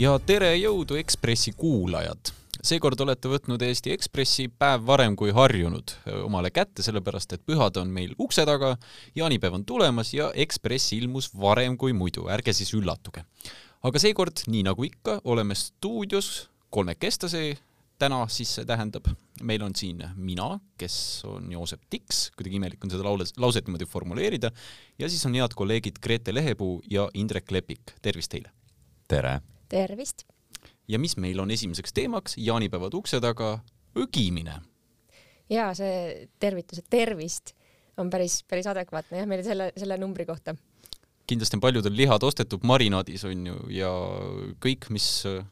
ja tere jõudu Ekspressi kuulajad! seekord olete võtnud Eesti Ekspressi päev varem kui harjunud omale kätte, sellepärast et pühad on meil ukse taga, jaanipäev on tulemas ja Ekspress ilmus varem kui muidu, ärge siis üllatuge. aga seekord, nii nagu ikka, oleme stuudios kolmekestasei, täna siis see tähendab, meil on siin mina, kes on Joosep Tiks, kuidagi imelik on seda laules, lauset niimoodi formuleerida, ja siis on head kolleegid Grete Lehepuu ja Indrek Lepik, tervist teile! tere! Tervist! ja mis meil on esimeseks teemaks, jaanipäevad ukse taga, õgimine. ja see tervitus, et tervist on päris, päris adekvaatne jah, meile selle, selle numbri kohta. kindlasti on paljudel lihad ostetud marinaadis on ju ja kõik, mis äh,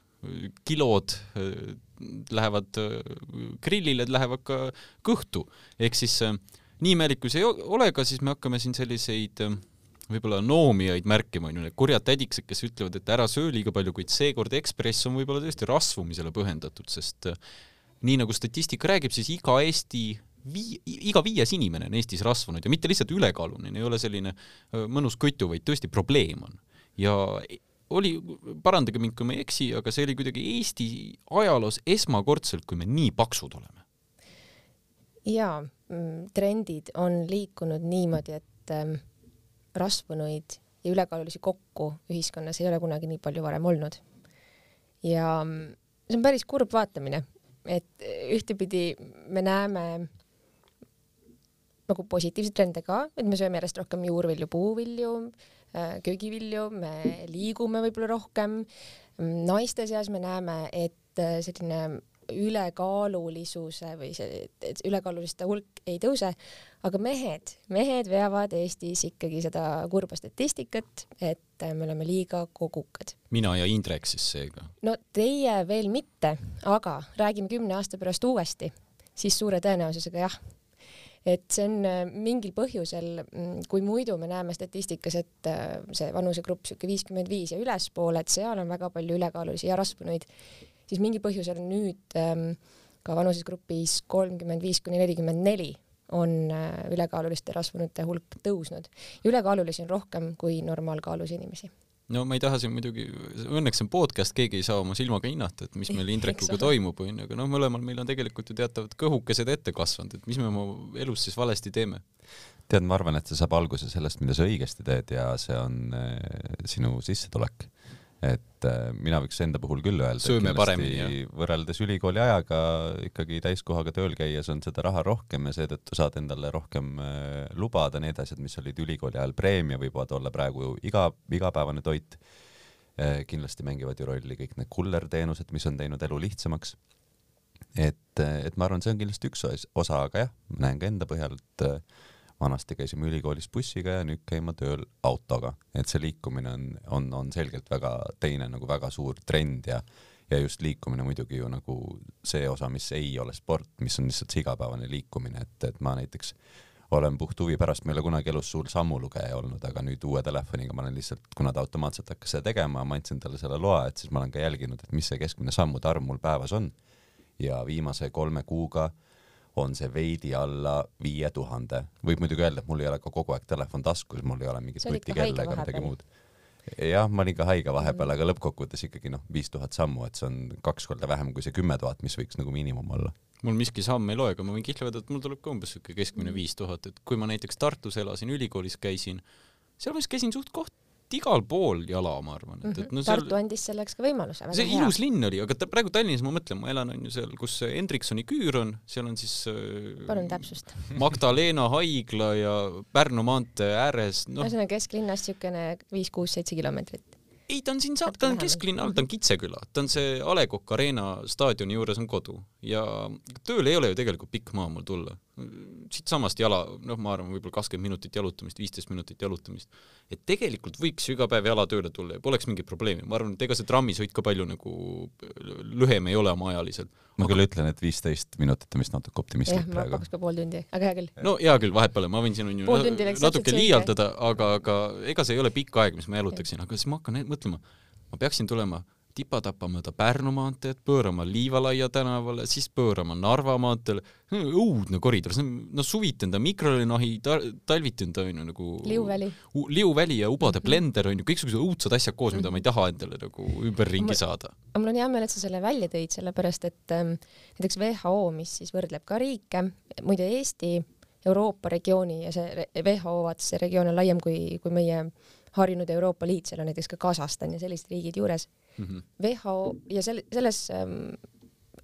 kilod äh, lähevad äh, grillile, lähevad ka kõhtu, ehk siis nii imelik kui see ei ole ka, siis me hakkame siin selliseid võib-olla noomijaid märkima, onju, need kurjad tädiksed, kes ütlevad, et ära söö liiga palju, kuid seekord Ekspress on võib-olla tõesti rasvumisele põhjendatud, sest äh, nii nagu statistika räägib, siis iga Eesti vii-, iga viies inimene on Eestis rasvunud ja mitte lihtsalt ülekaaluline, ei ole selline äh, mõnus kõtu, vaid tõesti probleem on. ja oli, parandage mind, kui ma ei eksi, aga see oli kuidagi Eesti ajaloos esmakordselt, kui me nii paksud oleme. jaa, mm, trendid on liikunud niimoodi, et ähm, rasvunuid ja ülekaalulisi kokku ühiskonnas ei ole kunagi nii palju varem olnud. ja see on päris kurb vaatamine, et ühtepidi me näeme nagu positiivseid trende ka, et me sööme järjest rohkem juurvilju, puuvilju, äh, köögivilju, me liigume võib-olla rohkem. naiste seas me näeme, et äh, selline ülekaalulisuse või see, et ülekaaluliste hulk ei tõuse, aga mehed, mehed veavad Eestis ikkagi seda kurba statistikat, et me oleme liiga kogukad. mina ja Indrek siis seega? no teie veel mitte, aga räägime kümne aasta pärast uuesti, siis suure tõenäosusega jah et see on äh, mingil põhjusel, mm, kui muidu me näeme statistikas, et äh, see vanusegrupp niisugune viiskümmend viis ja ülespoole, et seal on väga palju ülekaalulisi ja rasvunuid, siis mingil põhjusel nüüd ähm, ka vanusesgrupis kolmkümmend viis kuni nelikümmend neli on äh, ülekaaluliste rasvunute hulk tõusnud. ülekaalulisi on rohkem kui normaalkaalus inimesi no ma ei taha siin muidugi, õnneks on podcast, keegi ei saa oma silmaga hinnata, et mis meil Indrekuga toimub, onju, aga noh, mõlemal meil on tegelikult ju teatavad kõhukesed ette kasvanud, et mis me oma elus siis valesti teeme? tead, ma arvan, et see saab alguse sellest, mida sa õigesti teed ja see on äh, sinu sissetulek et äh, mina võiks enda puhul küll öelda, paremini, jah? võrreldes ülikooli ajaga ikkagi täiskohaga tööl käies on seda raha rohkem ja seetõttu saad endale rohkem äh, lubada need asjad, mis olid ülikooli ajal preemia, võivad olla praegu iga, igapäevane toit äh,. kindlasti mängivad ju rolli kõik need kullerteenused, mis on teinud elu lihtsamaks. et, et ma arvan, see on kindlasti üks osa, aga jah, näen ka enda põhjal, et äh, vanasti käisime ülikoolis bussiga ja nüüd käime tööl autoga, et see liikumine on, on, on selgelt väga teine nagu väga suur trend ja ja just liikumine muidugi ju nagu see osa, mis ei ole sport, mis on lihtsalt see igapäevane liikumine, et, et ma näiteks olen puht huvi pärast, ma ei ole kunagi elus suur sammulugeja olnud, aga nüüd uue telefoniga ma olen lihtsalt, kuna ta automaatselt hakkas seda tegema, ma andsin talle selle loa, et siis ma olen ka jälginud, et mis see keskmine sammude arv mul päevas on. ja viimase kolme kuuga äh, on see veidi alla viie tuhande. võib muidugi öelda, et mul ei ole ka kogu aeg telefon taskus, mul ei ole mingit nutikella ega midagi muud. jah, ma olin ka haige vahepeal, aga lõppkokkuvõttes ikkagi noh, viis tuhat sammu, et see on kaks korda vähem kui see kümme tuhat, mis võiks nagu miinimum olla mul miski samm ei loe, aga ma võin kihla öelda, et mul tuleb ka umbes siuke keskmine viis tuhat, et kui ma näiteks Tartus elasin, ülikoolis käisin, seal vist käisin suht koht igal pool jala, ma arvan, et, et no seal Tartu andis selleks ka võimaluse. see hea. ilus linn oli, aga ta, praegu Tallinnas ma mõtlen, ma elan on ju seal, kus Hendriksoni küür on, seal on siis äh, palun täpsust. Magdalena haigla ja Pärnu maantee ääres no.. ühesõnaga kesklinnast niisugune viis-kuus-seitse kilomeetrit. Ei, ta on siin saab, ta on kesklinna all, ta on Kitseküla, ta on see A Le Coq Arena staadioni juures on kodu. Ja tööle ei ole ju tegelikult pikk maa mul tulla. Siitsamast jala, noh, ma arvan, võib-olla kakskümmend minutit jalutamist, viisteist minutit jalutamist et tegelikult võiks ju iga päev jala tööle tulla ja poleks mingit probleemi, ma arvan, et ega see trammisõit ka palju nagu lühem ei ole maajaliselt. ma aga... küll ütlen, et viisteist minutit on vist natuke optimistlik praegu. pakuks ka pool tundi, aga hea küll. no hea küll, vahepeal ma võin siin on ju natuke liialdada, aga, aga ega see ei ole pikk aeg, mis ma jalutaksin, aga siis ma hakkan mõtlema, ma peaksin tulema tipa-tapa mööda Pärnu maanteed, pöörama Liivalaia tänavale, siis pöörama Narva maanteele. õudne koridor, see on, no suviti on ta mikrolinahi ta,, talviti on ta onju nagu Liuväli. Liuväli ja Ubade -hmm. blender onju, kõiksugused õudsad asjad koos, mida ma ei taha endale nagu ümberringi saada. mul on hea meel, et sa selle välja tõid, sellepärast et ähm, näiteks WHO, mis siis võrdleb ka riike, muide Eesti, Euroopa regiooni ja see WHO, vaata see regioon on laiem kui, kui meie harjunud Euroopa Liit, seal on näiteks ka Kasahstan ja sellised riigid juures mm. -hmm. WHO ja selle, selles ähm,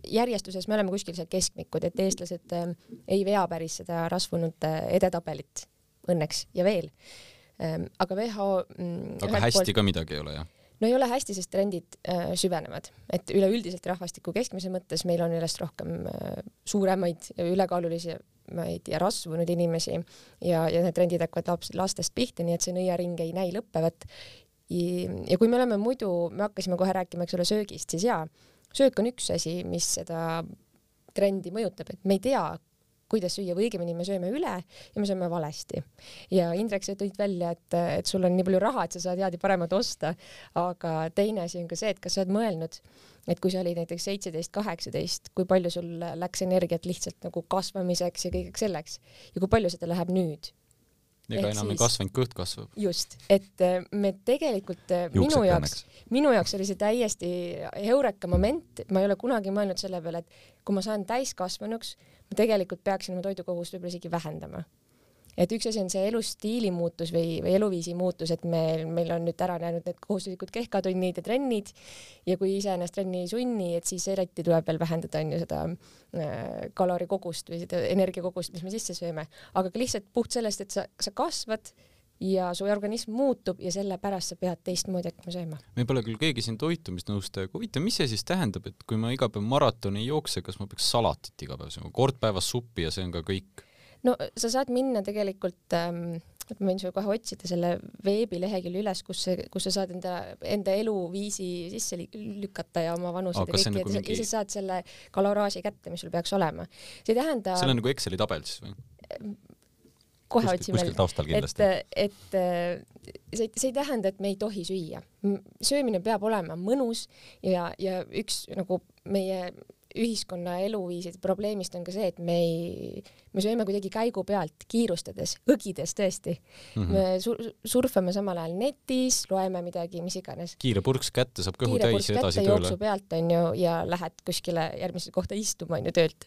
järjestuses me oleme kuskil seal keskmikud, et eestlased äh, ei vea päris seda rasvunud äh, edetabelit õnneks ja veel ähm,. aga WHO mm, aga hästi poolt, ka midagi ei ole, jah? no ei ole hästi, sest trendid äh, süvenevad, et üleüldiselt rahvastiku keskmise mõttes meil on järjest rohkem äh, suuremaid ülekaalulisi ja rasvunud inimesi ja, ja need trendid hakkavad laps, lastest pihta, nii et see nõiaring ei näi lõppevat ja kui me oleme muidu, me hakkasime kohe rääkima, eks ole, söögist, siis jaa, söök on üks asi, mis seda trendi mõjutab, et me ei tea, kuidas süüa või õigemini me sööme üle ja me sööme valesti. ja Indrek, sa tõid välja, et, et sul on nii palju raha, et sa saad head ja paremat osta, aga teine asi on ka see, et kas sa oled mõelnud, et kui sa olid näiteks seitseteist, kaheksateist, kui palju sul läks energiat lihtsalt nagu kasvamiseks ja kõigeks selleks ja kui palju seda läheb nüüd ega enam siis, ei kasvanud, kõht kasvab. just, et äh, me tegelikult äh, Juuksed minu jaoks, minu jaoks oli see täiesti heureka moment, ma ei ole kunagi mõelnud selle peale, et kui ma saan täiskasvanuks, ma tegelikult peaksin oma toidukogust võib-olla isegi vähendama et üks asi on see elustiili muutus või, või eluviisi muutus, et meil, meil on nüüd ära näinud need kohustuslikud kehkatunnid ja trennid ja kui ise ennast trenni ei sunni, et siis eriti tuleb veel vähendada on ju seda äh, kalorikogust või seda energiakogust, mis me sisse sööme, aga ka lihtsalt puht sellest, et sa, sa kasvad ja su organism muutub ja sellepärast sa pead teistmoodi hakkama sööma. meil pole küll keegi siin toitumisnõustaja, aga huvitav, mis see siis tähendab, et kui ma iga päev maratoni ei jookse, kas ma peaks salatit iga päev sööma, kord päevas suppi ja see on ka kõik? No sa saad minna tegelikult ähm, et ma võin sulle kohe otsida selle veebilehekülje üles, kus kus sa saad enda, enda eluviisi sisse lükata ja oma vanused ja kõike nagu mingi... ja siis saad selle kaloraaži kätte, mis sul peaks olema. see ei tähenda. see on nagu Exceli tabel siis või? kohe otsime. kuskil taustal kindlasti. et, et see, see ei tähenda, et me ei tohi süüa. söömine peab olema mõnus ja, ja üks nagu meie ühiskonna eluviiside probleemist on ka see, et me ei, me sööme kuidagi käigu pealt, kiirustades, õgides tõesti mm. -hmm. me sur surfame samal ajal netis, loeme midagi, mis iganes. kiire purks kätte, saab kõhu täis ja edasi tööle. jooksu pealt onju ja lähed kuskile järgmisse kohta istuma onju töölt.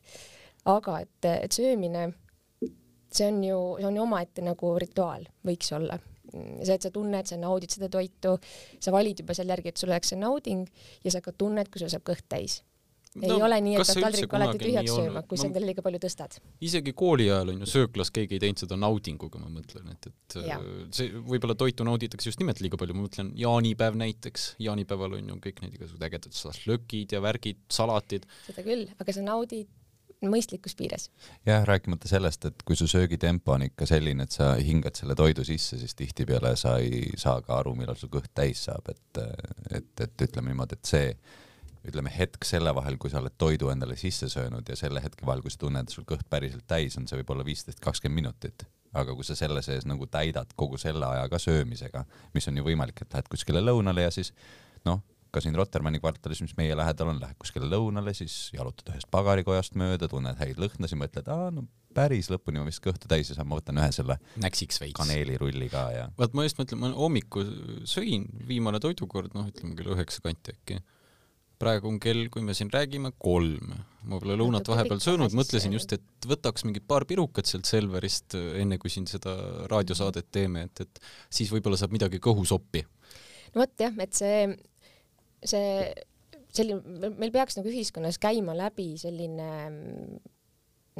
aga et, et söömine, see on ju, see on ju omaette nagu rituaal, võiks olla see, et sa tunned, sa naudid seda toitu, sa valid juba selle järgi, et sul oleks see nauding ja sa ka tunned, kui sul saab kõht täis ei no, ole nii, et pead taldriku alati tühjaks sööma, kui sa endale liiga palju tõstad. isegi kooli ajal on ju sööklas keegi ei teinud seda naudinguga, ma mõtlen, et, et ja. see võib-olla toitu nauditakse just nimelt liiga palju, ma mõtlen jaanipäev näiteks, jaanipäeval on ju kõik need igasugused ägedad šašlõkid ja värgid, salatid. seda küll, aga sa naudid mõistlikus piires. jah, rääkimata sellest, et kui su söögitempo on ikka selline, et sa hingad selle toidu sisse, siis tihtipeale sa ei saa ka aru, millal su kõht täis saab, et, et, et ütleme niimoodi, et see ütleme hetk selle vahel, kui sa oled toidu endale sisse söönud ja selle hetke vahel, kui sa tunned, et sul kõht päriselt täis on, see võib olla viisteist, kakskümmend minutit. aga kui sa selle sees nagu täidad kogu selle aja ka söömisega, mis on ju võimalik, et lähed kuskile lõunale ja siis noh, ka siin Rotermanni kvartalis, mis meie lähedal on, lähed kuskile lõunale, siis jalutad ühest pagarikojast mööda, tunned häid lõhnasid, mõtled, aa no päris lõpuni ma vist kõhtu täis ei saa, ma võtan ühe selle näksiks veits kaneelirulli ka ja. vaat ma just mõtlen, ma hommikul sõin viimane toidukord, noh, ütleme kell üheksa kanti äkki praegu on kell, kui me siin räägime, kolm. ma pole lõunat vahepeal söönud, mõtlesin just, et võtaks mingi paar pirukat sealt Selverist, enne kui siin seda raadiosaadet teeme, et, et siis võib-olla saab midagi kõhusoppi. no vot jah, et see, see selline, meil peaks nagu ühiskonnas käima läbi selline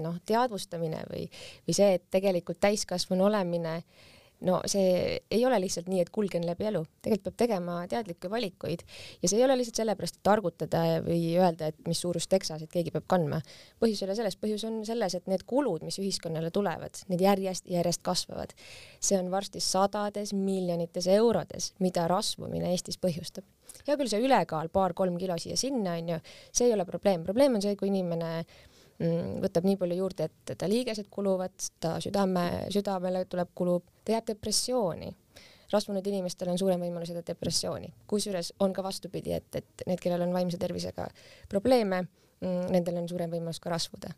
noh, teadvustamine või, või see, et tegelikult täiskasvanu olemine äh, no see ei ole lihtsalt nii, et kulgen läbi elu, tegelikult peab tegema teadlikke valikuid ja see ei ole lihtsalt sellepärast, et targutada või öelda, et mis suurust teksased keegi peab kandma. põhjus ei ole selles, põhjus on selles, et need kulud, mis ühiskonnale tulevad, need järjest, järjest kasvavad. see on varsti sadades miljonites eurodes, mida rasvumine Eestis põhjustab. hea küll, see ülekaal paar-kolm kilo siia-sinna onju, see ei ole probleem, probleem on see, kui inimene Mm, võtab nii palju juurde, et ta liigesed kuluvad, ta südame, südamele tuleb, kulub, ta jääb depressiooni. rasvunud inimestel on suurem võimalus jääda depressiooni, kusjuures on ka vastupidi, et, et need, kellel on vaimse tervisega probleeme, mm, nendel on suurem võimalus ka rasvuda.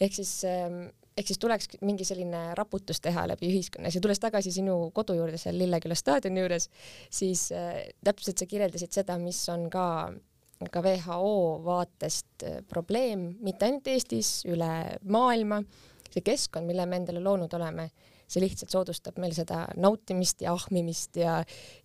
ehk siis ähm, ehk siis tuleks mingi selline raputus teha läbi ühiskonnas ja tulles tagasi sinu kodu juurde seal Lilleküla staadioni juures, siis äh, täpselt sa kirjeldasid seda, mis on ka ka WHO vaatest äh, probleem mitte ainult Eestis, üle maailma, see keskkond, mille me endale loonud oleme, see lihtsalt soodustab meil seda nautimist ja ahmimist ja,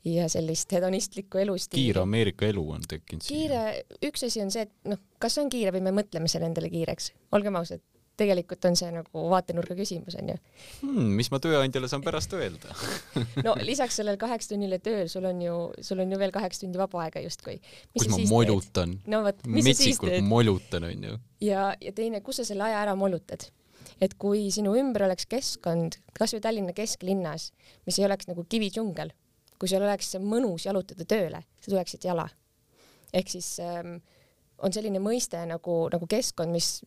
ja sellist hedonistlikku elustiili. kiire Ameerika elu on tekkinud. kiire, üks asi on see, et noh, kas on kiire või me mõtleme selle endale kiireks, olgem ausad tegelikult on see nagu vaatenurga küsimus onju hmm,. mis ma tööandjale saan pärast öelda no lisaks sellele kaheksa tunnile tööl, sul on ju, sul on ju veel kaheksa tundi vaba aega justkui. kus ma molutan. no vot, mis sa siis teed? molutan onju. ja, ja teine, kus sa selle aja ära molutad? et kui sinu ümber oleks keskkond, kasvõi Tallinna kesklinnas, mis ei oleks nagu kividžungel, kui sul oleks mõnus jalutada tööle, sa tuleksid jala. ehk siis ähm, on selline mõiste nagu, nagu keskkond, mis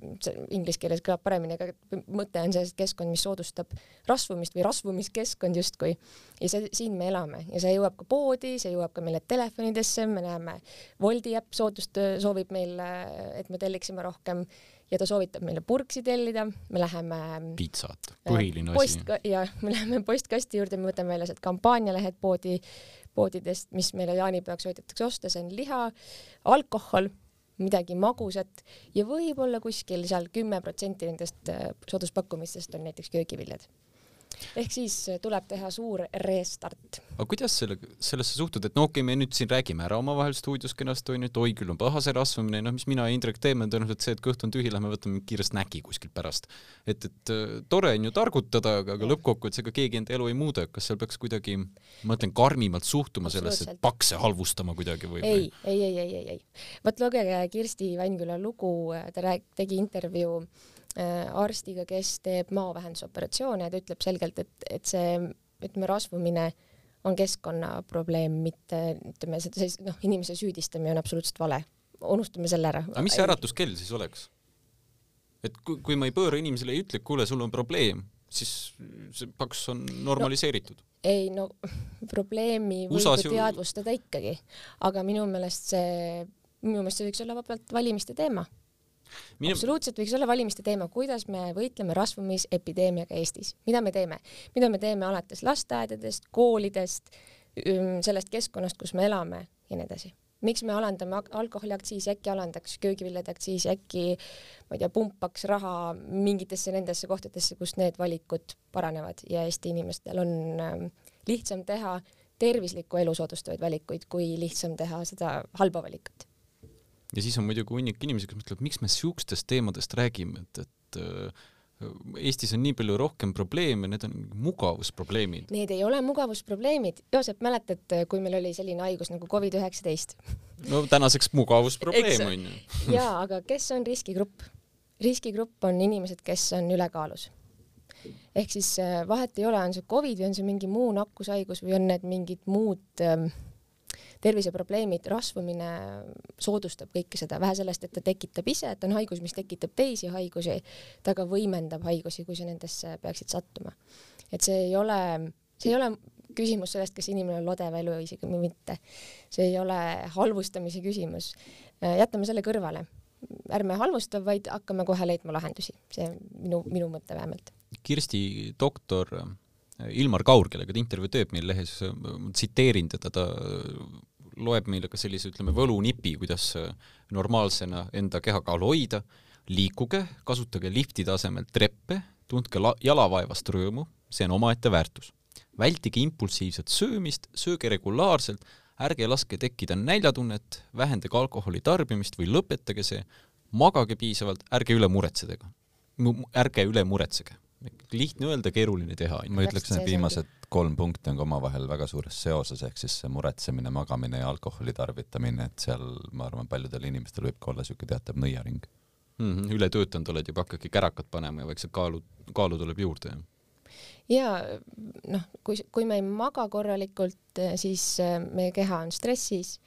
inglise keeles kõlab paremini, aga mõte on selles, et keskkond, mis soodustab rasvumist või rasvumiskeskkond justkui. ja see, siin me elame ja see jõuab ka poodi, see jõuab ka meile telefonidesse, me näeme, Woldi äpp soodust-, soovib meile, et me telliksime rohkem ja ta soovitab meile purksi tellida, me läheme pitsat, põhiline post, asi. ja me läheme postkasti juurde, me võtame välja sealt kampaanialehed poodi, poodidest, mis meile jaanipäevaks soovitatakse osta, see on liha, alkohol midagi magusat ja võib-olla kuskil seal kümme protsenti nendest äh, sooduspakkumistest on näiteks köögiviljad ehk siis äh, tuleb teha suur restart. aga kuidas selle, sellesse suhtud, et no okei okay,, me nüüd siin räägime ära omavahel stuudios kenasti onju, et oi küll on paha see rasvumine, noh, mis mina ja Indrek teeme, on tõenäoliselt see, et kõht on tühi, lähme võtame kiirest näki kuskilt pärast. et, et äh, tore on ju targutada, aga, aga lõppkokkuvõttes ega keegi enda elu ei muuda, kas seal peaks kuidagi, ma mõtlen, karmimalt suhtuma sellesse, et pakse halvustama kuidagi või? ei, ei, ei, ei, ei, ei. vot lugege Kirsti Vainküla lugu, ta rääg-, tegi intervjuu arstiga, kes teeb maovähendusoperatsioone ja ta ütleb selgelt, et, et see, ütleme, rasvumine on keskkonna probleem, mitte ütleme, see noh, inimese süüdistamine on absoluutselt vale. unustame selle ära. aga mis see äratuskell siis oleks? et kui, kui ma ei pööra inimesele, ei ütle, kuule, sul on probleem, siis see paks on normaliseeritud no,. ei no probleemi võib ju teadvustada ikkagi, aga minu meelest see, minu meelest see võiks olla vabalt valimiste teema Minu... absoluutselt võiks olla valimiste teema, kuidas me võitleme rasvumisepideemiaga Eestis, mida me teeme, mida me teeme alates lasteaedadest, koolidest, sellest keskkonnast, kus me elame ja nii edasi. miks me alandame alkoholiaktsiisi, äkki alandaks köögiviljade aktsiisi, äkki ma ei tea, pumpaks raha mingitesse nendesse kohtadesse, kus need valikud paranevad ja Eesti inimestel on ähm, lihtsam teha tervislikku elu soodustavaid valikuid, kui lihtsam teha seda halba valikut ja siis on muidugi hunnik inimesi, kes mõtlevad, miks me siukestest teemadest räägime, et, et äh, Eestis on nii palju rohkem probleeme, need on mugavusprobleemid. Need ei ole mugavusprobleemid. Joosep, mäletad, kui meil oli selline haigus nagu Covid üheksateist? no tänaseks mugavusprobleem on ju. jaa, aga kes on riskigrupp? riskigrupp on inimesed, kes on ülekaalus. ehk siis äh, vahet ei ole, on see Covid või on see mingi muu nakkushaigus või on need mingid muud äh, terviseprobleemid, rasvumine soodustab kõike seda, vähe sellest, et ta tekitab ise, et on haigus, mis tekitab teisi haigusi, ta ka võimendab haigusi, kui sa nendesse peaksid sattuma. et see ei ole, see ei ole küsimus sellest, kas inimene on lodev elu isegi või mitte. see ei ole halvustamise küsimus. jätame selle kõrvale. ärme halvusta, vaid hakkame kohe leidma lahendusi. see minu, minu mõte vähemalt. Kirsti doktor Ilmar Kaur, kellega ta intervjuu teeb meil lehes, tsiteerin teda, ta loeb meile ka sellise, ütleme, võlunipi, kuidas äh, normaalsena enda kehakaalu hoida, liikuge, kasutage lifti tasemel treppe, tundke jalavaevast rõõmu, see on omaette väärtus. vältige impulsiivset söömist, sööge regulaarselt, ärge laske tekkida näljatunnet, vähendage alkoholi tarbimist või lõpetage see, magage piisavalt, ärge üle muretsege. ärge üle muretsege lihtne öelda, keeruline teha. ma ütleks, need viimased kolm punkti on ka omavahel väga suures seoses, ehk siis see muretsemine, magamine ja alkoholi tarvitamine, et seal ma arvan, paljudel inimestel võib ka olla niisugune teatav nõiaring mm. -hmm, ületöötanud oled juba hakkadki kärakat panema ja vaikselt kaalu, kaalu tuleb juurde, jah? ja noh, kui, kui me ei maga korralikult, siis äh, meie keha on stressis,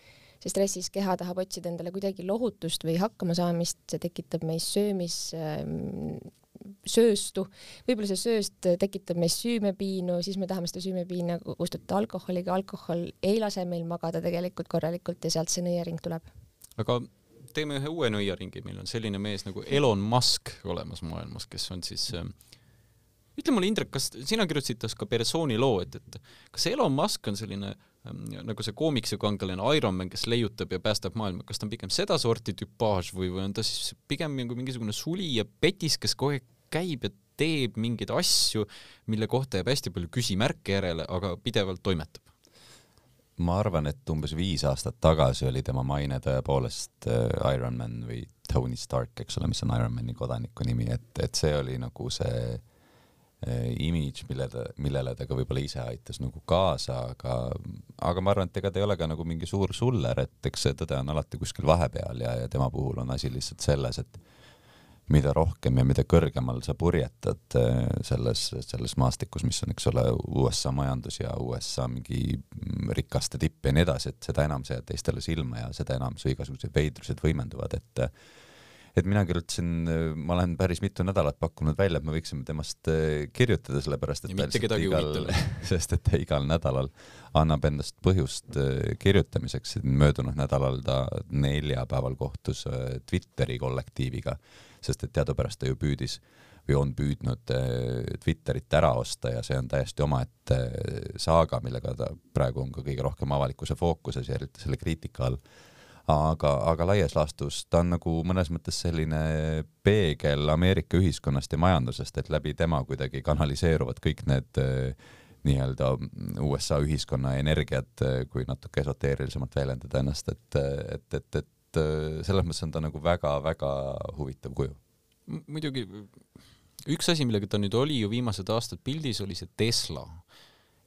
see stressis keha tahab otsida endale kuidagi lohutust või hakkamasaamist, see tekitab meis söömis ähm, sööstu, võib-olla see sööst tekitab meis süümepiinu, siis me tahame seda süümepiina kustutada alkoholiga, alkohol ei lase meil magada tegelikult korralikult ja sealt see nõiaring tuleb. aga teeme ühe uue nõiaringi, meil on selline mees nagu Elon Musk olemas maailmas, kes on siis äh, ütle mulle, Indrek, kas sina kirjutasid tast ka persooni loo, et, et kas Elon Musk on selline ähm, nagu see koomiksikangelane Ironman, kes leiutab ja päästab maailma, kas ta on pigem sedasorti tüpaaž või, või on ta siis pigem nagu mingisugune suli ja petis, kes kogu aeg käib ja teeb mingeid asju, mille kohta jääb hästi palju küsimärke järele, aga pidevalt toimetab? ma arvan, et umbes viis aastat tagasi oli tema maine tõepoolest äh, Ironman või Tony Stark, eks ole, mis on Ironmani kodaniku nimi, et, et see oli nagu see äh, image, mille ta, millele ta ka võib-olla ise aitas nagu kaasa, aga, aga ma arvan, et ega ta ei ole ka nagu mingi suur suller, et eks see tõde on alati kuskil vahepeal ja, ja tema puhul on asi lihtsalt selles, et mida rohkem ja mida kõrgemal sa purjetad äh, selles, selles maastikus, mis on, eks ole, USA majandus ja USA mingi rikaste tipp ja nii edasi, et seda enam see jääb teistele silma ja seda enam su igasugused veidrused võimenduvad, et et mina kirjutasin, ma olen päris mitu nädalat pakkunud välja, et me võiksime temast äh, kirjutada, sellepärast et mitte kedagi igal, sest et ta igal nädalal annab endast põhjust äh, kirjutamiseks, möödunud nädalal ta neljapäeval kohtus Twitteri kollektiiviga sest et teadupärast ta ju püüdis või on püüdnud äh, Twitterit ära osta ja see on täiesti omaette äh, saaga, millega ta praegu on ka kõige rohkem avalikkuse fookuses ja eriti selle kriitika all. aga, aga laias laastus ta on nagu mõnes mõttes selline peegel Ameerika ühiskonnast ja majandusest, et läbi tema kuidagi kanaliseeruvad kõik need äh, nii-öelda USA ühiskonna energiat, kui natuke esoteerilisemalt väljendada ennast, et, et, et, et et äh, selles mõttes on ta nagu väga-väga huvitav kuju. muidugi üks asi, millega ta nüüd oli ju viimased aastad pildis, oli see Tesla.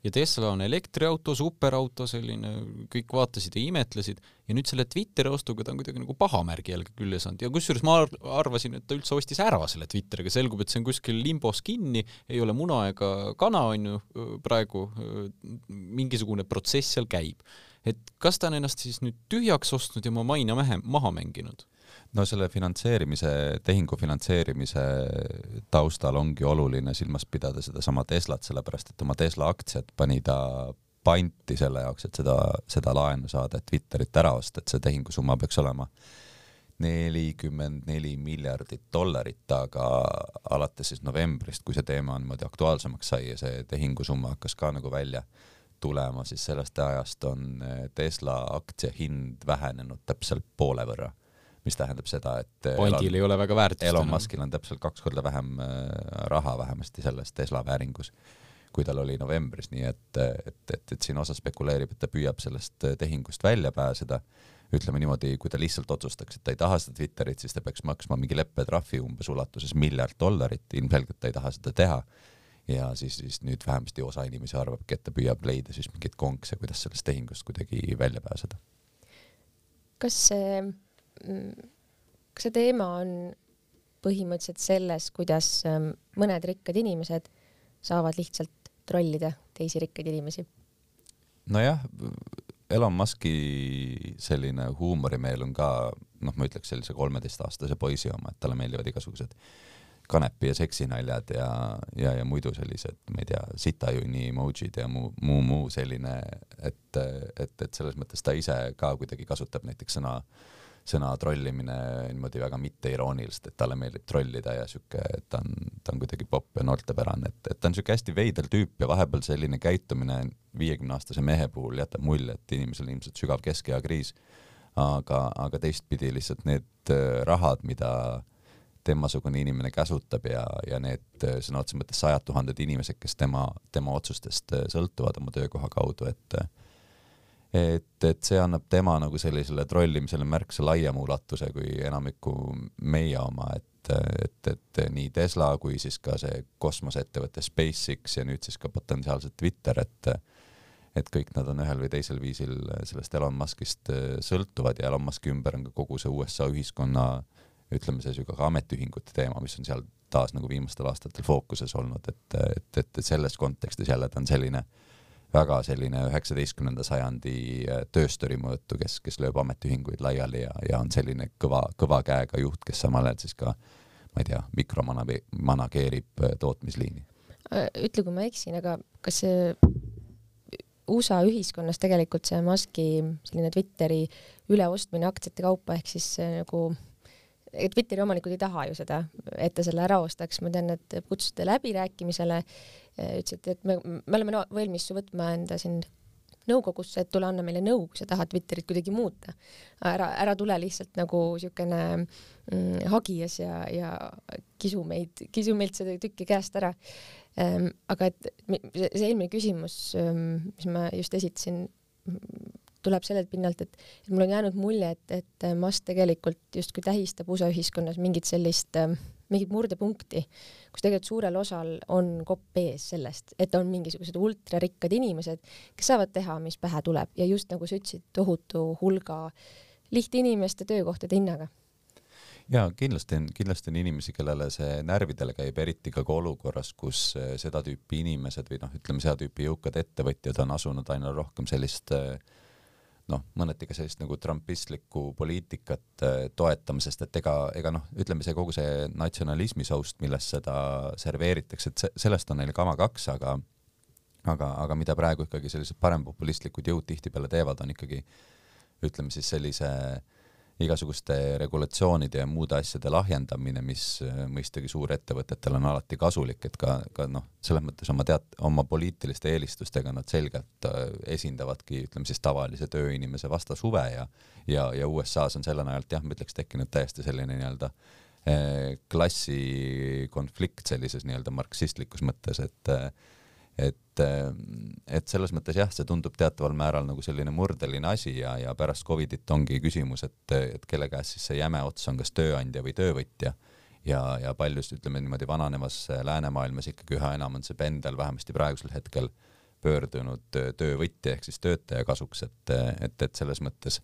ja Tesla on elektriauto, superauto, selline, kõik vaatasid ja imetlesid ja nüüd selle Twitteri ostuga ta on kuidagi nagu pahamärgi jälle külge saanud ja kusjuures ma arvasin, et ta üldse ostis ära selle Twitteriga, selgub, et see on kuskil limbos kinni, ei ole muna ega kana, on ju, praegu mingisugune protsess seal käib et kas ta on ennast siis nüüd tühjaks ostnud ja oma maine maha, mänginud? no selle finantseerimise, tehingu finantseerimise taustal ongi oluline silmas pidada sedasama Teslat, sellepärast et oma Tesla aktsiad pani ta panti selle jaoks, et seda, seda laenu saada, et Twitterit ära osta, et see tehingusumma peaks olema nelikümmend neli miljardit dollarit, aga alates siis novembrist, kui see teema niimoodi aktuaalsemaks sai ja see tehingusumma hakkas ka nagu välja tulema, siis sellest ajast on eh, Tesla aktsia hind vähenenud täpselt poole võrra, mis tähendab seda, et eh, fondil Elon, ei ole väga väärtust. Elon Muskil on täpselt kaks korda vähem eh, raha vähemasti selles Tesla vääringus, kui tal oli novembris, nii et, et, et, et siin osa spekuleerib, et ta püüab sellest tehingust välja pääseda. Ütleme niimoodi, kui ta lihtsalt otsustaks, et ta ei taha seda Twitterit, siis ta peaks maksma mingi leppetrahvi umbes ulatuses miljard dollarit, ilmselgelt ta ei taha seda teha ja siis, siis nüüd vähemasti osa inimesi arvabki, et ta püüab leida siis mingeid konkse, kuidas sellest tehingust kuidagi välja pääseda. kas see, mm, kas see teema on põhimõtteliselt selles, kuidas ähm, mõned rikkad inimesed saavad lihtsalt trollida teisi rikkaid inimesi? nojah, Elon Muski selline huumorimeel on ka, noh, ma ütleks sellise kolmeteistaastase poisi oma, et talle meeldivad igasugused kanepi ja seksinaljad ja, ja, ja muidu sellised, ma ei tea, sitajunni emojid ja muu, muu, muu selline, et, et, et selles mõttes ta ise ka kuidagi kasutab näiteks sõna, sõna trollimine niimoodi väga mitteirooniliselt, et talle meeldib trollida ja sihuke, et ta on, ta on kuidagi popp ja noortepärane, et, et ta on sihuke hästi veider tüüp ja vahepeal selline käitumine viiekümne aastase mehe puhul jätab mulje, et inimesel ilmselt sügav keskeakriis. aga, aga teistpidi lihtsalt need rahad, mida äh, temasugune inimene käsutab ja, ja need äh, sõna otseses mõttes sajad tuhanded inimesed, kes tema, tema otsustest äh, sõltuvad oma töökoha kaudu, et et, et see annab tema nagu sellisele trollimisele märksa laiema ulatuse kui enamiku meie oma, et, et, et nii Tesla kui siis ka see kosmoseettevõte SpaceX ja nüüd siis ka potentsiaalselt Twitter, et et kõik nad on ühel või teisel viisil sellest Elon Muskist äh, sõltuvad ja Elon Muski ümber on ka kogu see USA ühiskonna äh, ütleme siis ju ka ametühingute teema, mis on seal taas nagu viimastel aastatel fookuses olnud, et, et, et, selles kontekstis jälle ta on selline väga selline üheksateistkümnenda sajandi äh, tööstöri mõõtu, kes, kes lööb ametiühinguid laiali ja, ja on selline kõva, kõva käega juht, kes samal ajal siis ka ma ei tea, mikromanageerib äh, tootmisliini. ütle, kui ma eksin, aga kas see USA ühiskonnas tegelikult see Musk'i selline Twitteri üleostmine aktsiate kaupa ehk siis nagu Twitteri omanikud ei taha ju seda, et ta selle ära ostaks, ma tean, et kutsusite läbirääkimisele, ütlesite, et me, me oleme no, valmis su võtma enda siin nõukogusse, et tule anna meile nõu, kui sa tahad Twitterit kuidagi muuta. ära, ära tule lihtsalt nagu siukene mm, hagijas ja, ja kisu meid, kisu meilt seda tükki käest ära ähm,. aga et see eelmine küsimus mis ma just esitasin, tuleb sellelt pinnalt, et, et mul on jäänud mulje, et, et Musk tegelikult justkui tähistab USA ühiskonnas mingit sellist äh, mingit murdepunkti, kus tegelikult suurel osal on kopp ees sellest, et on mingisugused ultrarikkad inimesed, kes saavad teha, mis pähe tuleb. Ja just nagu sa ütlesid, tohutu hulga lihtinimeste töökohtade hinnaga. Ja kindlasti on, kindlasti on inimesi, kellele see närvidele käib, eriti ka olukorras, kus eh, seda tüüpi inimesed või noh, ütleme seda tüüpi jõukad ettevõtjad on asunud aina rohkem sellist äh, noh, mõneti ka sellist nagu trumpistlikku poliitikat äh, toetama, sest et ega, ega noh, ütleme see kogu see natsionalismi soust, millest seda serveeritakse, et see, sellest on neil kama kaks, aga aga, aga mida praegu ikkagi sellised parempopulistlikud jõud tihtipeale teevad, on ikkagi ütleme siis sellise äh, igasuguste regulatsioonide ja muude asjade lahjendamine, mis äh, mõistagi suurettevõtetel on alati kasulik, et ka, ka noh, selles mõttes oma teat-, oma poliitiliste eelistustega nad selgelt äh, esindavadki, ütleme siis tavalise tööinimese vastashuve ja ja, ja USA-s on selle najalt jah, ma ütleks tekkinud täiesti selline nii-öelda eh, klassikonflikt sellises nii-öelda marksistlikus mõttes, et eh, et, et selles mõttes jah, see tundub teataval määral nagu selline murdeline asi ja, ja pärast Covidit ongi küsimus, et, et kelle käes siis see jäme ots on, kas tööandja või töövõtja. ja, ja paljus ütleme niimoodi vananevas läänemaailmas ikkagi üha enam on see pendel vähemasti praegusel hetkel pöördunud töövõtja ehk siis töötaja kasuks, et, et, et selles mõttes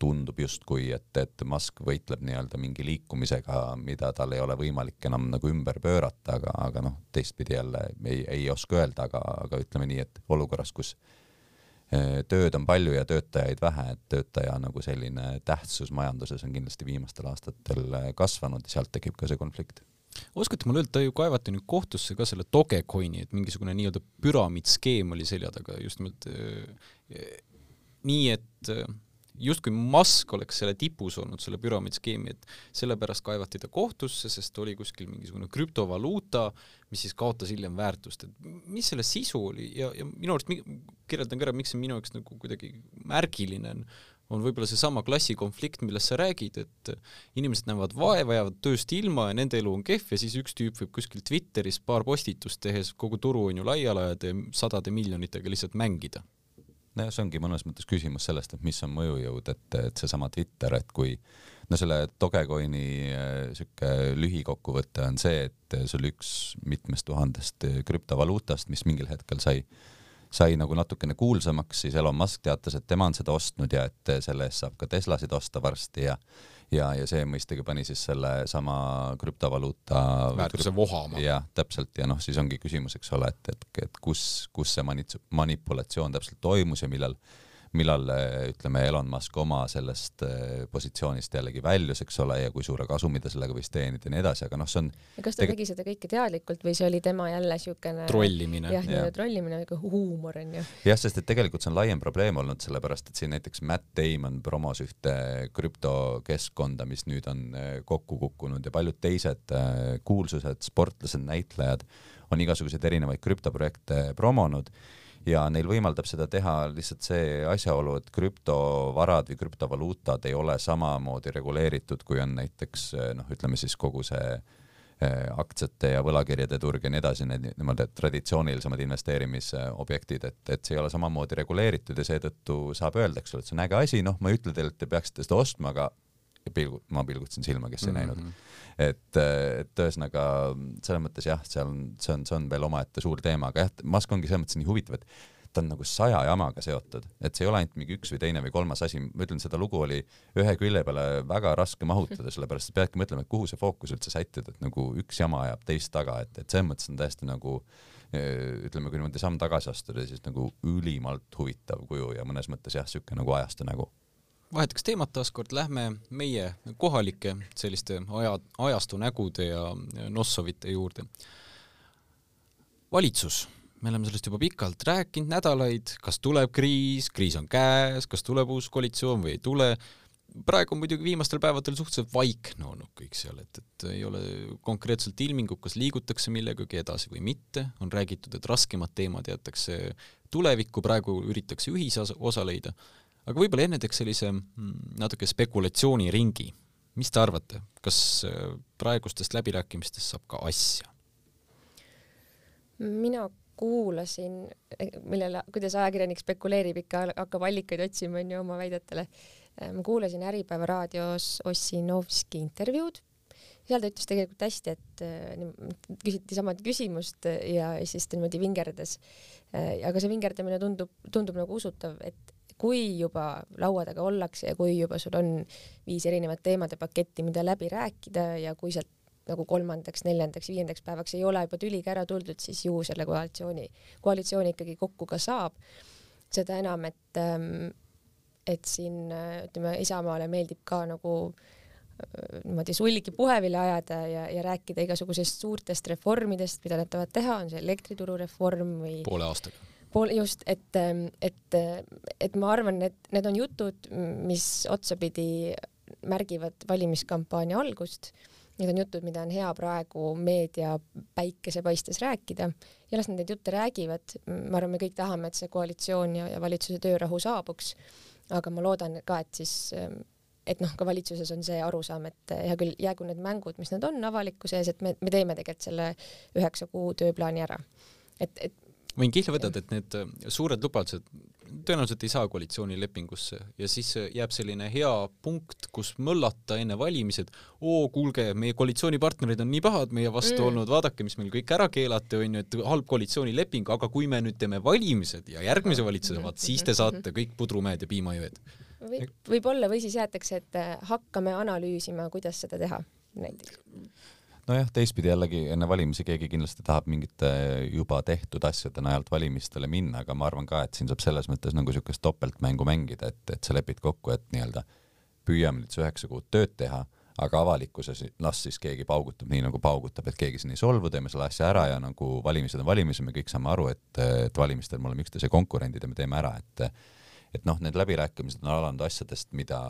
tundub justkui, et, et Musk võitleb nii-öelda mingi liikumisega, mida tal ei ole võimalik enam nagu ümber pöörata, aga, aga noh, teistpidi jälle ei, ei oska öelda, aga, aga ütleme nii, et olukorras, kus eh, tööd on palju ja töötajaid vähe, et töötaja nagu selline tähtsus majanduses on kindlasti viimastel aastatel eh, kasvanud ja sealt tekib ka see konflikt. Oskate mulle öelda, ju kaevati nüüd kohtusse ka selle Dogecoini, et mingisugune nii-öelda püramiidskeem oli selja taga just nimelt äh, nii, et justkui Musk oleks selle tipus olnud, selle püramiidskeemi, et sellepärast kaevati ta kohtusse, sest oli kuskil mingisugune krüptovaluuta, mis siis kaotas hiljem väärtust, et mis selle sisu oli? Ja, ja minu arust, kirjeldan ka ära, miks see minu jaoks nagu kuidagi märgiline on, on võib-olla seesama klassikonflikt, millest sa räägid, et inimesed näevad vaeva, jäävad tööst ilma ja nende elu on kehv ja siis üks tüüp võib kuskil Twitteris paar postitust tehes kogu turu on ju laiali ajada ja sadade miljonitega lihtsalt mängida nojah, see ongi mõnes mõttes küsimus sellest, et mis on mõjujõud, et, et seesama Twitter, et kui no selle Dogecoini äh, sihuke lühikokkuvõte on see, et see oli üks mitmest tuhandest krüptovaluutast, mis mingil hetkel sai sai nagu natukene kuulsamaks, siis Elon Musk teatas, et tema on seda ostnud ja et selle eest saab ka Teslasid osta varsti ja ja, ja see mõistagi pani siis selle sama krüptovaluuta väärtuse vohama. jah, täpselt ja noh, siis ongi küsimus, eks ole, et, et, et kus, kus see manipulatsioon täpselt toimus ja millal millal ütleme, Elon Musk oma sellest äh, positsioonist jällegi väljus, eks ole, ja kui suure kasumi ta sellega võis teenida ja nii edasi, aga noh, see on kas ta tegi seda kõike teadlikult või see oli tema jälle niisugune trollimine? jah, nii-öelda trollimine, nagu huumor on ju. jah, sest et tegelikult see on laiem probleem olnud, sellepärast et siin näiteks Matt Damon promos ühte krüptokeskkonda, mis nüüd on äh, kokku kukkunud ja paljud teised kuulsused, sportlased, näitlejad on igasuguseid erinevaid krüptoprojekte promonud ja neil võimaldab seda teha lihtsalt see asjaolu, et krüptovarad või krüptovaluutad ei ole samamoodi reguleeritud, kui on näiteks noh, ütleme siis kogu see eh, aktsiate ja võlakirjade turg ja nii edasi, need niimoodi traditsioonilisemad investeerimisobjektid, et, et see ei ole samamoodi reguleeritud ja seetõttu saab öelda, eks ole, et see on äge asi, noh, ma ei ütle teile, et te peaksite seda ostma, aga pilgu-, ma pilgutasin silma, kes ei mm -hmm. näinud. et, et ühesõnaga selles mõttes jah, seal on, see on, see on veel omaette suur teema, aga jah, Musk ongi selles mõttes nii huvitav, et ta on nagu saja jamaga seotud, et see ei ole ainult mingi üks või teine või kolmas asi, ma ütlen, seda lugu oli ühe külje peale väga raske mahutada, sellepärast sa peadki mõtlema, et kuhu see fookus üldse sättida, et nagu üks jama ajab teist taga, et, et selles mõttes on täiesti nagu ütleme, kui niimoodi samm tagasi astuda, siis nagu ülimalt huvitav kuju ja mõnes mõttes jah, niisugune nagu ajastu nägu vahetaks teemat taaskord, lähme meie kohalike selliste aja, ajastu nägude ja Nossovite juurde. valitsus, me oleme sellest juba pikalt rääkinud, nädalaid, kas tuleb kriis, kriis on käes, kas tuleb uus koalitsioon või ei tule, praegu on muidugi viimastel päevadel suhteliselt vaikne olnud kõik seal, et, et ei ole konkreetselt ilmingut, kas liigutakse millegagi edasi või mitte, on räägitud, et raskemad teemad jäetakse tulevikku, praegu üritatakse ühisosa leida, aga võib-olla enne teeks sellise mm, natuke spekulatsiooniringi. mis te arvate, kas äh, praegustest läbirääkimistest saab ka asja? mina kuulasin, millele, kuidas ajakirjanik spekuleerib, ikka hakkab allikaid otsima onju oma väidetele Äh, ma kuulasin Äripäeva raadios Ossinovski intervjuud, seal ta ütles tegelikult hästi, et äh, küsiti samad küsimust ja siis ta niimoodi vingerdas. Äh, aga see vingerdamine tundub, tundub nagu usutav, et kui juba laua taga ollakse ja kui juba sul on viis erinevat teemade paketti, mida läbi rääkida ja kui sealt nagu kolmandaks, neljandaks, viiendaks päevaks ei ole juba tüliga ära tuldud, siis ju selle koalitsiooni, koalitsioon ikkagi kokku ka saab. seda enam, et ähm, et siin ütleme, Isamaale meeldib ka nagu äh, niimoodi sulgi puhevile ajada ja, ja rääkida igasugusest suurtest reformidest, mida nad tahavad teha, on see elektrituru reform või poole aastaga. Pool, just, et, ähm, et, et ma arvan, et need on jutud, mis otsapidi märgivad valimiskampaania algust. Need on jutud, mida on hea praegu meedia päikesepaistes rääkida ja las nad neid jutte räägivad. ma arvan, me kõik tahame, et see koalitsioon ja, ja valitsuse töörahu saabuks aga ma loodan ka, et siis ähm, et noh, ka valitsuses on see arusaam, et hea küll, jäägu need mängud, mis nad on avalikkuse ees, et me, me teeme tegelikult selle üheksa kuu tööplaani ära. et, et võin kihla vedada, et need äh, suured lubadused tõenäoliselt ei saa koalitsioonilepingusse ja siis äh, jääb selline hea punkt, kus möllata enne valimisi, et oo, kuulge, meie koalitsioonipartnerid on nii pahad meie vastu mm. olnud, vaadake, mis meil kõik ära keelati, onju, et halb koalitsioonileping, aga kui me nüüd teeme valimised ja järgmise valitsuse, vaat siis te saate kõik pudrumäed ja piimajõed. võib, võib-olla või siis jäetakse, et äh, hakkame analüüsima, kuidas seda teha näiteks nojah, teistpidi jällegi enne valimisi keegi kindlasti tahab mingite juba tehtud asjade najalt valimistele minna, aga ma arvan ka, et siin saab selles mõttes nagu niisugust topeltmängu mängida, et, et sa lepid kokku, et nii-öelda püüame nüüd see üheksa kuud tööd teha, aga avalikkuses las siis keegi paugutab nii, nagu paugutab, et keegi siin ei solvu, teeme selle asja ära ja nagu valimised on valimised, me kõik saame aru, et, et valimistel me oleme üksteise konkurendid ja me teeme ära, et et noh, need läbirääkimised on alanud asjadest, mida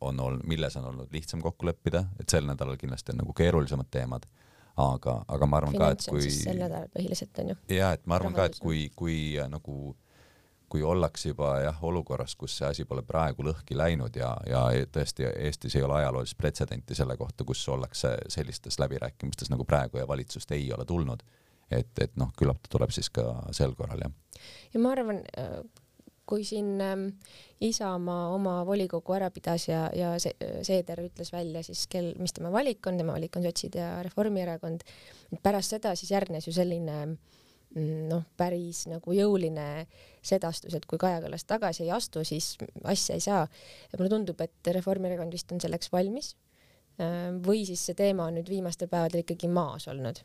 on olnud, milles on olnud lihtsam kokku leppida, et sel nädalal kindlasti on nagu keerulisemad teemad, aga, aga ma arvan Finants ka, et kui sel nädalal põhiliselt on ju. jaa, et ma arvan ka, et kui, kui äh, nagu kui ollakse juba jah, olukorras, kus see asi pole praegu lõhki läinud ja, ja tõesti Eestis ei ole ajaloolist pretsedenti selle kohta, kus ollakse sellistes läbirääkimistes nagu praegu ja valitsust ei ole tulnud, et, et noh, küllap ta tuleb siis ka sel korral, jah. ja ma arvan, äh, kui siin ähm, Isamaa oma volikogu ära pidas ja, ja see, Seeder ütles välja siis, kel, mis tema valik on, tema valik on sotsid ja Reformierakond, pärast seda siis järgnes ju selline mm, noh, päris nagu jõuline sedastus, et kui Kaja Kallas tagasi ei astu, siis asja ei saa. mulle tundub, et Reformierakond vist on selleks valmis. Ähm, või siis see teema on nüüd viimastel päevadel ikkagi maas olnud.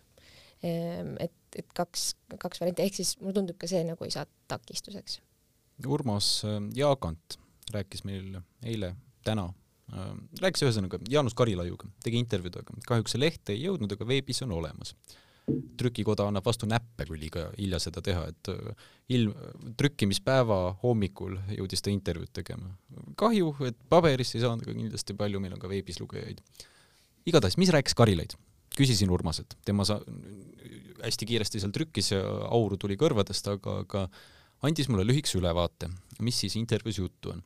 Ähm, et, et kaks, kaks varianti, ehk siis mulle tundub ka see nagu ei saa takistuseks Urmas äh, Jaagant rääkis meil eile, täna, äh, rääkis ühesõnaga Jaanus Karilaiuga, tegi intervjuud, aga kahjuks see leht ei jõudnud, aga veebis on olemas. trükikoda annab vastu näppe, kui liiga hilja seda teha, et äh, ilm, trükkimispäeva hommikul jõudis ta intervjuud tegema. kahju, et paberisse ei saanud, aga kindlasti palju meil on ka veebis lugejaid. igatahes, mis rääkis Karilaid? küsisin Urmaselt, tema sa-, hästi kiiresti seal trükkis ja auru tuli kõrvadest, aga, aga andis mulle lühikese ülevaate, mis siis intervjuus juttu on.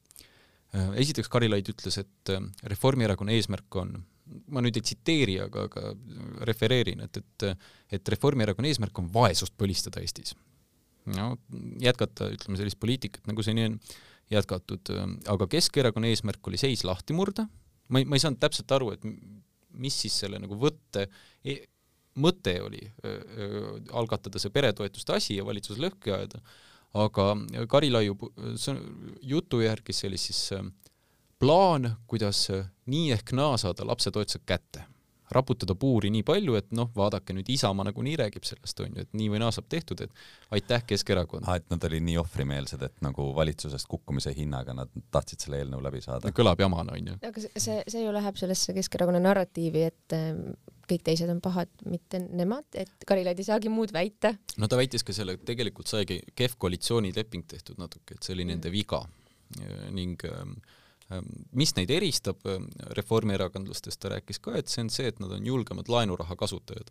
Äh, esiteks Karilaid ütles, et äh, Reformierakonna eesmärk on, ma nüüd ei tsiteeri, aga, aga refereerin, et, et, et Reformierakonna eesmärk on vaesust põlistada Eestis. no jätkata, ütleme sellist poliitikat, nagu seni on jätkatud, äh, aga Keskerakonna eesmärk oli seis lahti murda, ma ei, ma ei saanud täpselt aru, et mis siis selle nagu võtte e mõte oli öö, algatada see peretoetuste asi ja valitsus lõhki ajada aga Karilaiu jutu järgi see oli siis äh, plaan, kuidas äh, nii ehk naa saada lapsetoetused kätte. raputada puuri nii palju, et noh, vaadake nüüd Isamaa nagunii räägib sellest, on ju, et nii või naa saab tehtud, et aitäh, Keskerakond ah,. et nad olid nii ohvrimeelsed, et nagu valitsusest kukkumise hinnaga nad tahtsid selle eelnõu läbi saada. kõlab jamana, on ju. aga see, see ju läheb sellesse Keskerakonna narratiivi, et ähm, kõik teised on pahad, mitte nemad, et Karilaid ei saagi muud väita. no ta väitis ka selle, et tegelikult saigi kehv koalitsioonileping tehtud natuke, et see oli nende viga ning äh, Ehm, mis neid eristab ehm, reformierakondlastest, ta rääkis ka, et see on see, et nad on julgemad laenuraha kasutajad.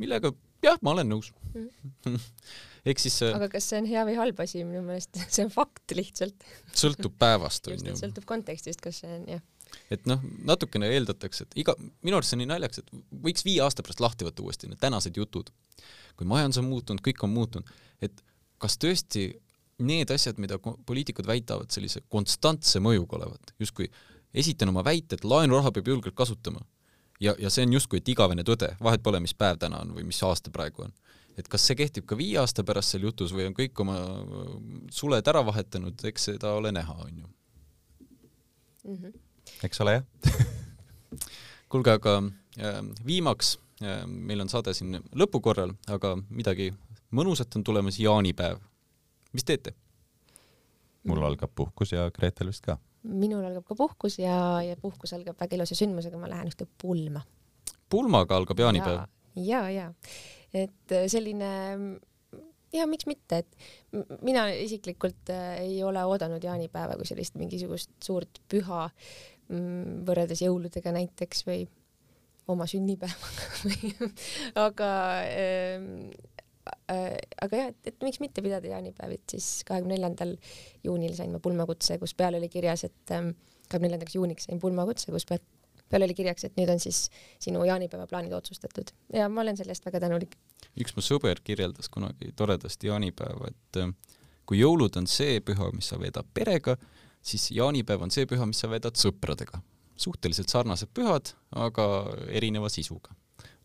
millega jah, ma olen nõus mm. ehk siis aga kas see on hea või halb asi, minu meelest see on fakt lihtsalt. sõltub päevast on ju. sõltub kontekstist, kas see on jah et noh, natukene eeldatakse, et iga, minu arust see on nii naljakas, et võiks viie aasta pärast lahti võtta uuesti need tänased jutud. kui majandus on muutunud, kõik on muutunud, et kas tõesti need asjad, mida poliitikud väidavad sellise konstantse mõjuga olevat, justkui esitan oma väite, et laenuraha peab julgelt kasutama. ja, ja see on justkui et igavene tõde, vahet pole, mis päev täna on või mis aasta praegu on. et kas see kehtib ka viie aasta pärast seal jutus või on kõik oma suled ära vahetanud, eks seda ole näha, on ju mm. -hmm. Eks ole jah kuulge, aga äh, viimaks äh,, meil on saade siin lõpukorral, aga midagi mõnusat on tulemas, jaanipäev mis teete? mul algab puhkus ja Gretel vist ka. minul algab ka puhkus ja, ja puhkus algab väga ilusa sündmusega, ma lähen ühte pulma. pulmaga algab jaanipäev? ja, ja, et äh, selline ja miks mitte, et mina isiklikult äh, ei ole oodanud jaanipäeva kui sellist mingisugust suurt püha võrreldes jõuludega näiteks või oma sünnipäevaga või aga äh, Äh, aga jah, et, et miks mitte pidada jaanipäevit, siis kahekümne neljandal juunil sain ma pulmakutse, kus peal oli kirjas, et ähm, kahekümne neljandaks juuniks sain pulmakutse, kus peal, peal oli kirjaks, et nüüd on siis sinu jaanipäevaplaanid otsustatud ja ma olen selle eest väga tänulik. üks mu sõber kirjeldas kunagi toredasti jaanipäeva, et äh, kui jõulud on see püha, mis sa veedad perega, siis jaanipäev on see püha, mis sa veedad sõpradega. suhteliselt sarnased pühad, aga erineva sisuga.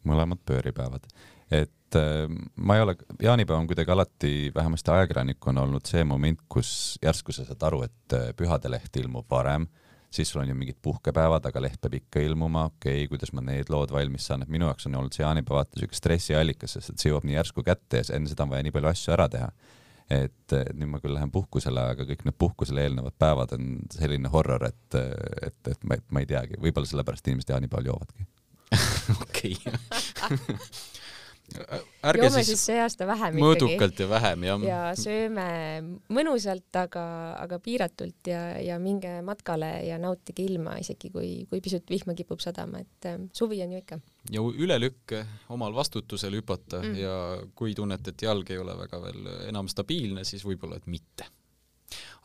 mõlemad pööripäevad et äh, ma ei ole, jaanipäev on kuidagi alati, vähemasti ajakirjanikuna olnud see moment, kus järsku sa saad aru, et äh, Pühade leht ilmub varem, siis sul on ju mingid puhkepäevad, aga leht peab ikka ilmuma, okei okay,, kuidas ma need lood valmis saan, et minu jaoks on olnud see jaanipäev vaata siuke stressiallikas, sest et see jõuab nii järsku kätte ja enne seda on vaja nii palju asju ära teha. Et nüüd ma küll lähen puhkusele, aga kõik need puhkusele eelnevad päevad on selline horror, et, et, et ma, ma ei teagi, võib-olla sellepärast inimesed jaanipäeval joovadki. okei ärge joome siis, siis see aasta vähem mõõdukalt ikkagi. ja vähem jah. ja sööme mõnusalt, aga, aga piiratult ja, ja minge matkale ja nautige ilma, isegi kui, kui pisut vihma kipub sadama, et äh, suvi on ju ikka. ja ülelükke omal vastutusel hüpata mm. ja kui tunnete, et jalg ei ole väga veel enam stabiilne, siis võib-olla, et mitte.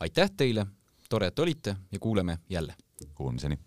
aitäh teile, tore, et olite ja kuuleme jälle. Kuulmiseni